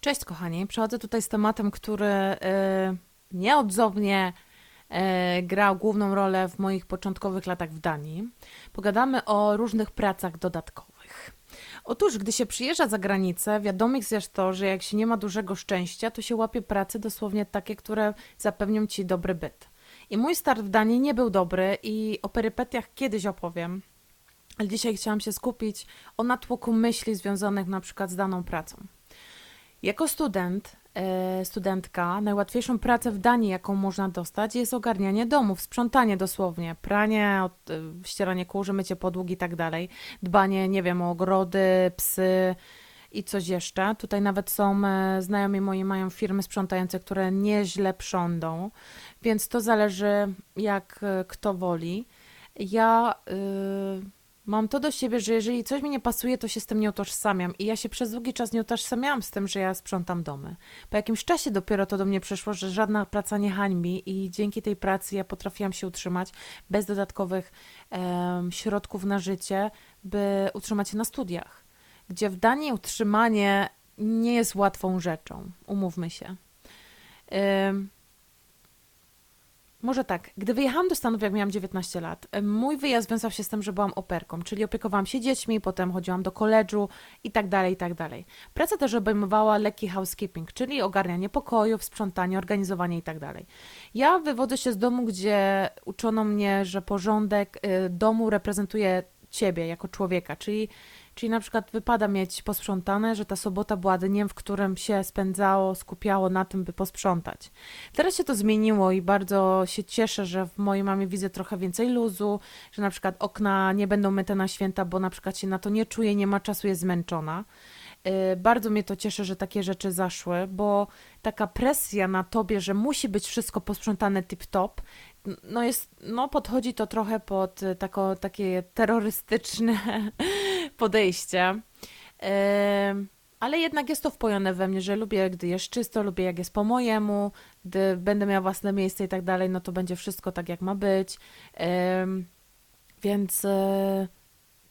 Cześć kochani, przechodzę tutaj z tematem, który y, nieodzownie y, grał główną rolę w moich początkowych latach w Danii. Pogadamy o różnych pracach dodatkowych. Otóż, gdy się przyjeżdża za granicę, wiadomo jest to, że jak się nie ma dużego szczęścia, to się łapie prace dosłownie takie, które zapewnią ci dobry byt. I mój start w Danii nie był dobry i o perypetiach kiedyś opowiem. Ale dzisiaj chciałam się skupić o natłoku myśli związanych na przykład z daną pracą. Jako student, e, studentka, najłatwiejszą pracę w Danii, jaką można dostać, jest ogarnianie domów, sprzątanie dosłownie, pranie, od, e, ścieranie kurzu, mycie podłóg i tak dalej, dbanie, nie wiem, o ogrody, psy i coś jeszcze. Tutaj nawet są, e, znajomi moi mają firmy sprzątające, które nieźle prządą, więc to zależy jak kto woli. Ja... y, Mam to do siebie, że jeżeli coś mi nie pasuje, to się z tym nie utożsamiam. I ja się przez długi czas nie utożsamiałam z tym, że ja sprzątam domy. Po jakimś czasie dopiero to do mnie przeszło, że żadna praca nie hańbi i dzięki tej pracy ja potrafiłam się utrzymać bez dodatkowych em, środków na życie, by utrzymać się na studiach. Gdzie w Danii utrzymanie nie jest łatwą rzeczą. Umówmy się. Em, może tak, gdy wyjechałam do Stanów, jak miałam 19 lat, mój wyjazd wiązał się z tym, że byłam operką, czyli opiekowałam się dziećmi, potem chodziłam do koledżu i tak dalej, i tak dalej. Praca też obejmowała lekki housekeeping, czyli ogarnianie pokojów, sprzątanie, organizowanie i tak dalej. Ja wywodzę się z domu, gdzie uczono mnie, że porządek y, domu reprezentuje ciebie jako człowieka, czyli Czyli na przykład wypada mieć posprzątane, że ta sobota była dniem, w którym się spędzało, skupiało na tym, by posprzątać. Teraz się to zmieniło i bardzo się cieszę, że w mojej mamie widzę trochę więcej luzu, że na przykład okna nie będą myte na święta, bo na przykład się na to nie czuje, nie ma czasu, jest zmęczona. Yy, Bardzo mnie to cieszy, że takie rzeczy zaszły, bo taka presja na tobie, że musi być wszystko posprzątane tip-top, no jest, no podchodzi to trochę pod y, tako, takie terrorystyczne podejście. Em, Ale jednak jest to wpojone we mnie, że lubię, gdy jest czysto, lubię, jak jest po mojemu, gdy będę miała własne miejsce i tak dalej, no to będzie wszystko tak, jak ma być. Więc e,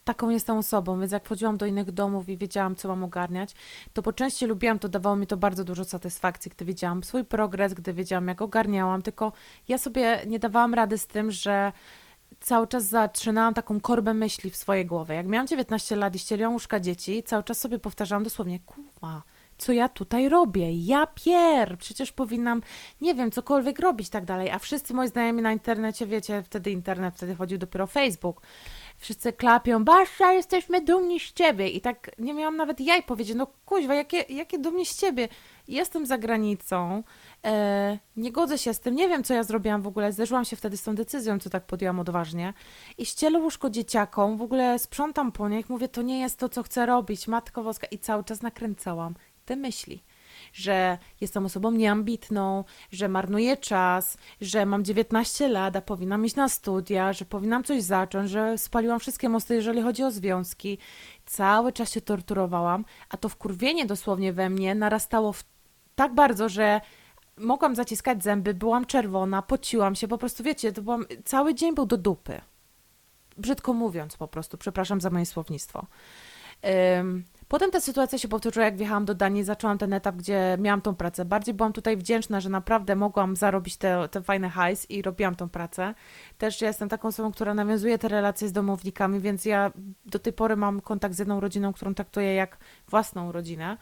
taką jestem osobą, więc jak wchodziłam do innych domów i wiedziałam, co mam ogarniać, to po części lubiłam to, dawało mi to bardzo dużo satysfakcji, gdy wiedziałam swój progres, gdy wiedziałam, jak ogarniałam, tylko ja sobie nie dawałam rady z tym, że cały czas zatrzynałam taką korbę myśli w swojej głowie. Jak miałam 19 lat i ścieliłam łóżka dzieci, cały czas sobie powtarzałam dosłownie, kurwa, co ja tutaj robię? Ja pier, przecież powinnam, nie wiem, cokolwiek robić tak dalej. A wszyscy moi znajomi na internecie, wiecie, wtedy internet, wtedy chodził dopiero Facebook. Wszyscy klapią, Basza, jesteśmy dumni z ciebie. I tak nie miałam nawet jaj powiedzieć, no kuźwa, jakie, jakie dumni z ciebie. Jestem za granicą, e, nie godzę się z tym, nie wiem, co ja zrobiłam w ogóle. Zderzyłam się wtedy z tą decyzją, co tak podjęłam odważnie. I ścielę łóżko dzieciakom, w ogóle sprzątam po nich, mówię, to nie jest to, co chcę robić, Matko Woska. I cały czas nakręcałam te myśli że jestem osobą nieambitną, że marnuję czas, że mam 19 lat, a powinnam iść na studia, że powinnam coś zacząć, że spaliłam wszystkie mosty, jeżeli chodzi o związki. Cały czas się torturowałam, a to wkurwienie dosłownie we mnie narastało tak bardzo, że mogłam zaciskać zęby, byłam czerwona, pociłam się, po prostu wiecie, to byłam, cały dzień był do dupy. Brzydko mówiąc po prostu, przepraszam za moje słownictwo. Potem ta sytuacja się powtórzyła, jak wjechałam do Danii, zaczęłam ten etap, gdzie miałam tą pracę. Bardziej byłam tutaj wdzięczna, że naprawdę mogłam zarobić te, te fajne hajs i robiłam tą pracę. Też ja jestem taką osobą, która nawiązuje te relacje z domownikami, więc ja do tej pory mam kontakt z jedną rodziną, którą traktuję jak własną rodzinę.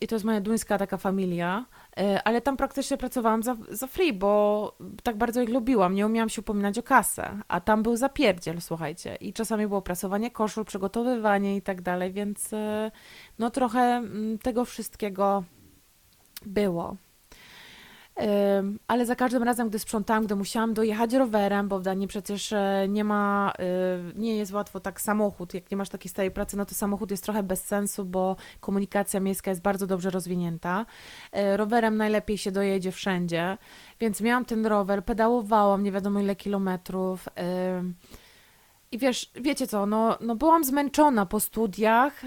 I to jest moja duńska taka familia, E, ale tam praktycznie pracowałam za, za free, bo tak bardzo ich lubiłam, nie umiałam się upominać o kasę, a tam był zapierdziel, słuchajcie, i czasami było prasowanie koszul, przygotowywanie i tak dalej, więc e, no trochę mm, tego wszystkiego było. Ale za każdym razem, gdy sprzątałam, gdy musiałam dojechać rowerem, bo w Danii przecież e, nie ma, y, nie jest łatwo tak samochód, jak nie masz takiej stałej pracy, no to samochód jest trochę bez sensu, bo komunikacja miejska jest bardzo dobrze rozwinięta. E, Rowerem najlepiej się dojedzie wszędzie, więc miałam ten rower, pedałowałam nie wiadomo ile kilometrów. I wiesz, wiecie co, no, no byłam zmęczona po studiach,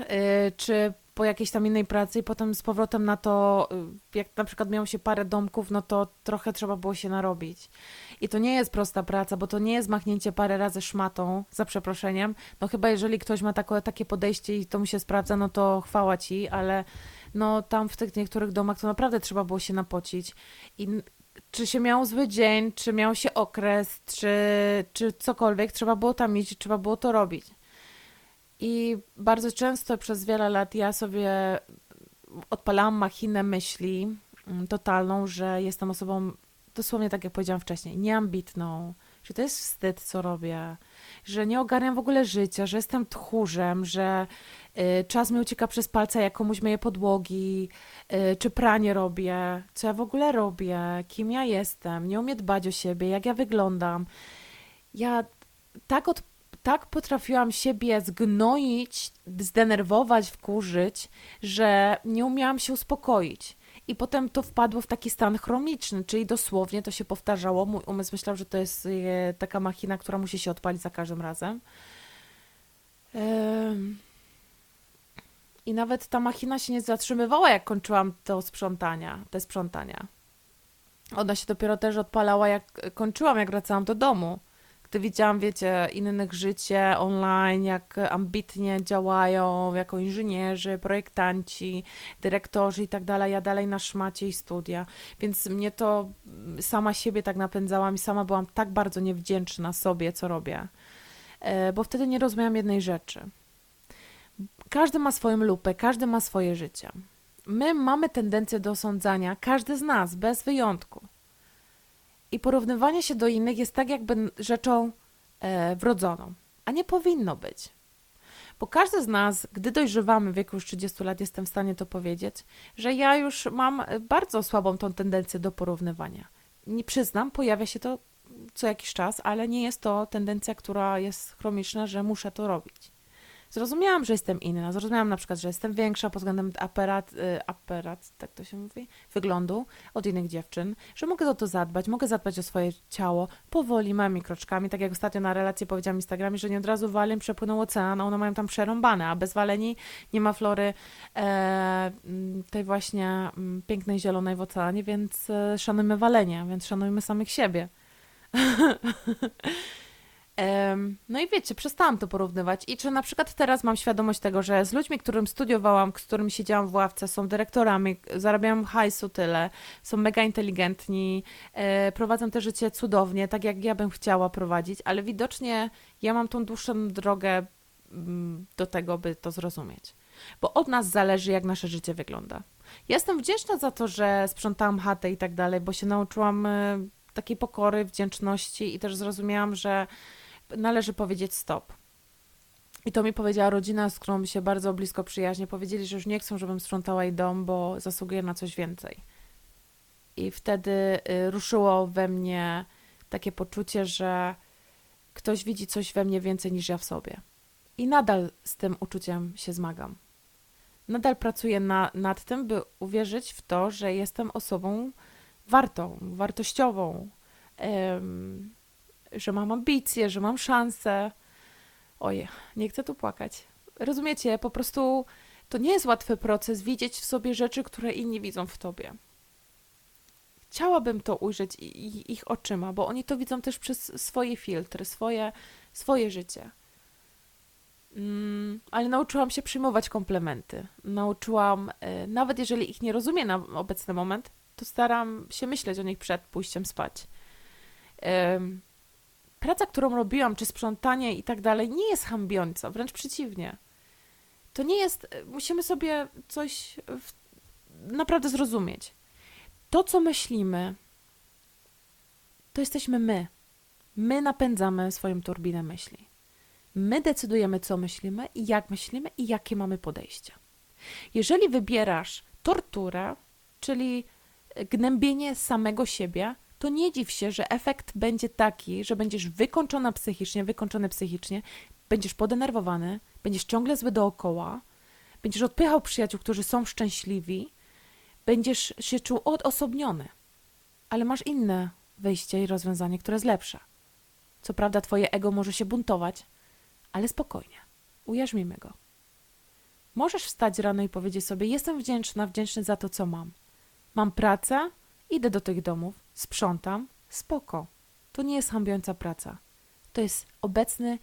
czy po jakiejś tam innej pracy i potem z powrotem na to, y, jak na przykład miało się parę domków, no to trochę trzeba było się narobić. I to nie jest prosta praca, bo to nie jest machnięcie parę razy szmatą, za przeproszeniem. No chyba jeżeli ktoś ma takie podejście i to mu się sprawdza, no to chwała ci, ale no tam w tych niektórych domach to naprawdę trzeba było się napocić. I czy się miał zły dzień, czy miał się okres, czy, czy cokolwiek, trzeba było tam iść, trzeba było to robić. I bardzo często przez wiele lat ja sobie odpalałam machinę myśli mm, totalną, że jestem osobą, dosłownie tak jak powiedziałam wcześniej, nieambitną, że to jest wstyd, co robię, że nie ogarniam w ogóle życia, że jestem tchórzem, że y, czas mi ucieka przez palce, jak komuś myję podłogi, y, czy pranie robię, co ja w ogóle robię, kim ja jestem, nie umiem dbać o siebie, jak ja wyglądam. Ja tak, od, tak potrafiłam siebie zgnoić, zdenerwować, wkurzyć, że nie umiałam się uspokoić. I potem to wpadło w taki stan chroniczny, czyli dosłownie to się powtarzało. Mój umysł myślał, że to jest e, taka machina, która musi się odpalić za każdym razem. I nawet ta machina się nie zatrzymywała, jak kończyłam to sprzątania, te sprzątania. Ona się dopiero też odpalała, jak kończyłam, jak wracałam do domu gdy widziałam, wiecie, innych życie online, jak ambitnie działają jako inżynierzy, projektanci, dyrektorzy i tak dalej, ja dalej na szmacie i studia. Więc mnie to sama siebie tak napędzałam i sama byłam tak bardzo niewdzięczna sobie, co robię. E, bo wtedy nie rozumiałam jednej rzeczy. Każdy ma swoją lupę, każdy ma swoje życie. My mamy tendencję do osądzania, każdy z nas, bez wyjątku. I porównywanie się do innych jest tak jakby rzeczą e, wrodzoną, a nie powinno być. Bo każdy z nas, gdy dojrzewamy w wieku już 30 lat, jestem w stanie to powiedzieć, że ja już mam bardzo słabą tą tendencję do porównywania. Nie przyznam, pojawia się to co jakiś czas, ale nie jest to tendencja, która jest chroniczna, że muszę to robić. Zrozumiałam, że jestem inna. Zrozumiałam na przykład, że jestem większa pod względem aparat, y, aparat, tak to się mówi, wyglądu od innych dziewczyn, że mogę o to zadbać, mogę zadbać o swoje ciało powoli, małymi kroczkami. Tak jak ostatnio na relacji powiedziałam Instagramie, że nie od razu waleń przepłynął ocean, a one mają tam przerąbane, a bez waleni nie ma flory e, tej właśnie pięknej zielonej w oceanie, więc e, szanujmy walenie, więc szanujmy samych siebie. No i wiecie, przestałam to porównywać. I czy na przykład teraz mam świadomość tego, że z ludźmi, którym studiowałam, z którymi siedziałam w ławce, są dyrektorami, zarabiają hajsu tyle, są mega inteligentni, e, prowadzą te życie cudownie, tak jak ja bym chciała prowadzić, ale widocznie ja mam tą dłuższą drogę mm, do tego, by to zrozumieć. Bo od nas zależy, jak nasze życie wygląda. jestem wdzięczna za to, że sprzątałam chatę i tak dalej, bo się nauczyłam e, takiej pokory, wdzięczności i też zrozumiałam, że należy powiedzieć stop. I to mi powiedziała rodzina, z którą się bardzo blisko przyjaźnie. Powiedzieli, że już nie chcą, żebym sprzątała jej dom, bo zasługuje na coś więcej. I wtedy y, ruszyło we mnie takie poczucie, że ktoś widzi coś we mnie więcej niż ja w sobie. I nadal z tym uczuciem się zmagam. Nadal pracuję na, nad tym, by uwierzyć w to, że jestem osobą wartą, wartościową, że mam ambicje, że mam szansę. Oje, nie chcę tu płakać. Rozumiecie, po prostu to nie jest łatwy proces widzieć w sobie rzeczy, które inni widzą w tobie. Chciałabym to ujrzeć ich oczyma, bo oni to widzą też przez swoje filtry, swoje, swoje życie. Mm, ale nauczyłam się przyjmować komplementy. Nauczyłam, y, nawet jeżeli ich nie rozumiem na obecny moment, to staram się myśleć o nich przed pójściem spać praca, którą robiłam, czy sprzątanie i tak dalej, nie jest hambiąca, wręcz przeciwnie. To nie jest, musimy sobie coś w, naprawdę zrozumieć. To, co myślimy, to jesteśmy my. My napędzamy swoją turbinę myśli. My decydujemy, co myślimy i jak myślimy i jakie mamy podejścia. Jeżeli wybierasz torturę, czyli gnębienie samego siebie, to nie dziw się, że efekt będzie taki, że będziesz wykończona psychicznie, wykończony psychicznie, będziesz podenerwowany, będziesz ciągle zły dookoła, będziesz odpychał przyjaciół, którzy są szczęśliwi, będziesz się czuł odosobniony, ale masz inne wyjście i rozwiązanie, które jest lepsze. Co prawda, twoje ego może się buntować, ale spokojnie, ujarzmimy go. Możesz wstać rano i powiedzieć sobie: Jestem wdzięczna, wdzięczny za to, co mam. Mam pracę, idę do tych domów, sprzątam, spoko. To nie jest hambiąca praca. To jest obecny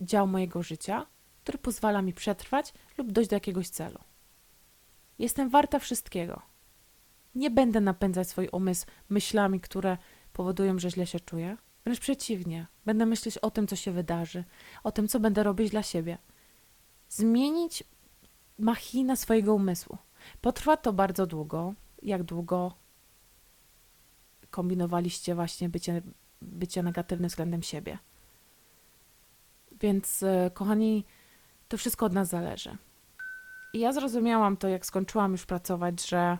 dział mojego życia, który pozwala mi przetrwać lub dojść do jakiegoś celu. Jestem warta wszystkiego. Nie będę napędzać swój umysł myślami, które powodują, że źle się czuję. Wręcz przeciwnie, będę myśleć o tym, co się wydarzy, o tym, co będę robić dla siebie. Zmienić machinę swojego umysłu. Potrwa to bardzo długo. Jak długo kombinowaliście właśnie bycie, bycie negatywnym względem siebie? Więc, e, kochani, to wszystko od nas zależy. I ja zrozumiałam to, jak skończyłam już pracować, że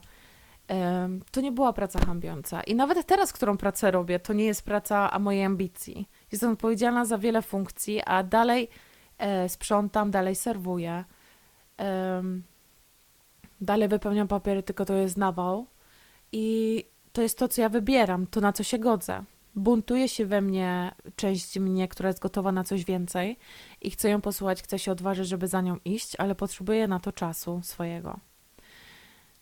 em, to nie była praca hańbiąca. I nawet teraz, którą pracę robię, to nie jest praca a mojej ambicji. Jestem odpowiedzialna za wiele funkcji, a dalej e, sprzątam, dalej serwuję. Dalej wypełniam papiery, tylko to jest nawał. I to jest to, co ja wybieram, to na co się godzę. Buntuje się we mnie część mnie, która jest gotowa na coś więcej i chcę ją posłuchać, chcę się odważyć, żeby za nią iść, ale potrzebuję na to czasu swojego.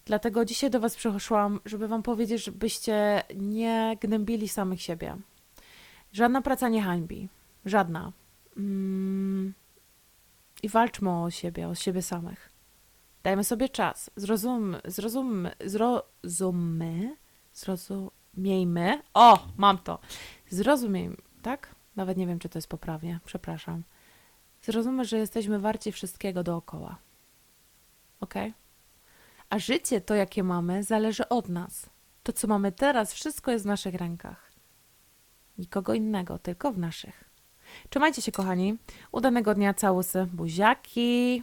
Dlatego dzisiaj do Was przyszłam, żeby Wam powiedzieć, żebyście nie gnębili samych siebie. Żadna praca nie hańbi. Żadna. Mm. I walczmy o siebie, o siebie samych. Dajmy sobie czas. Zrozum, zrozummy, zrozummy, zrozumiejmy. O, mam to. Zrozumiejmy, tak? Nawet nie wiem, czy to jest poprawnie. Przepraszam. Zrozummy, że jesteśmy warci wszystkiego dookoła. Ok? A życie, to jakie mamy, zależy od nas. To, co mamy teraz, wszystko jest w naszych rękach. Nikogo innego, tylko w naszych. Trzymajcie się, kochani. Udanego dnia, całusy, buziaki.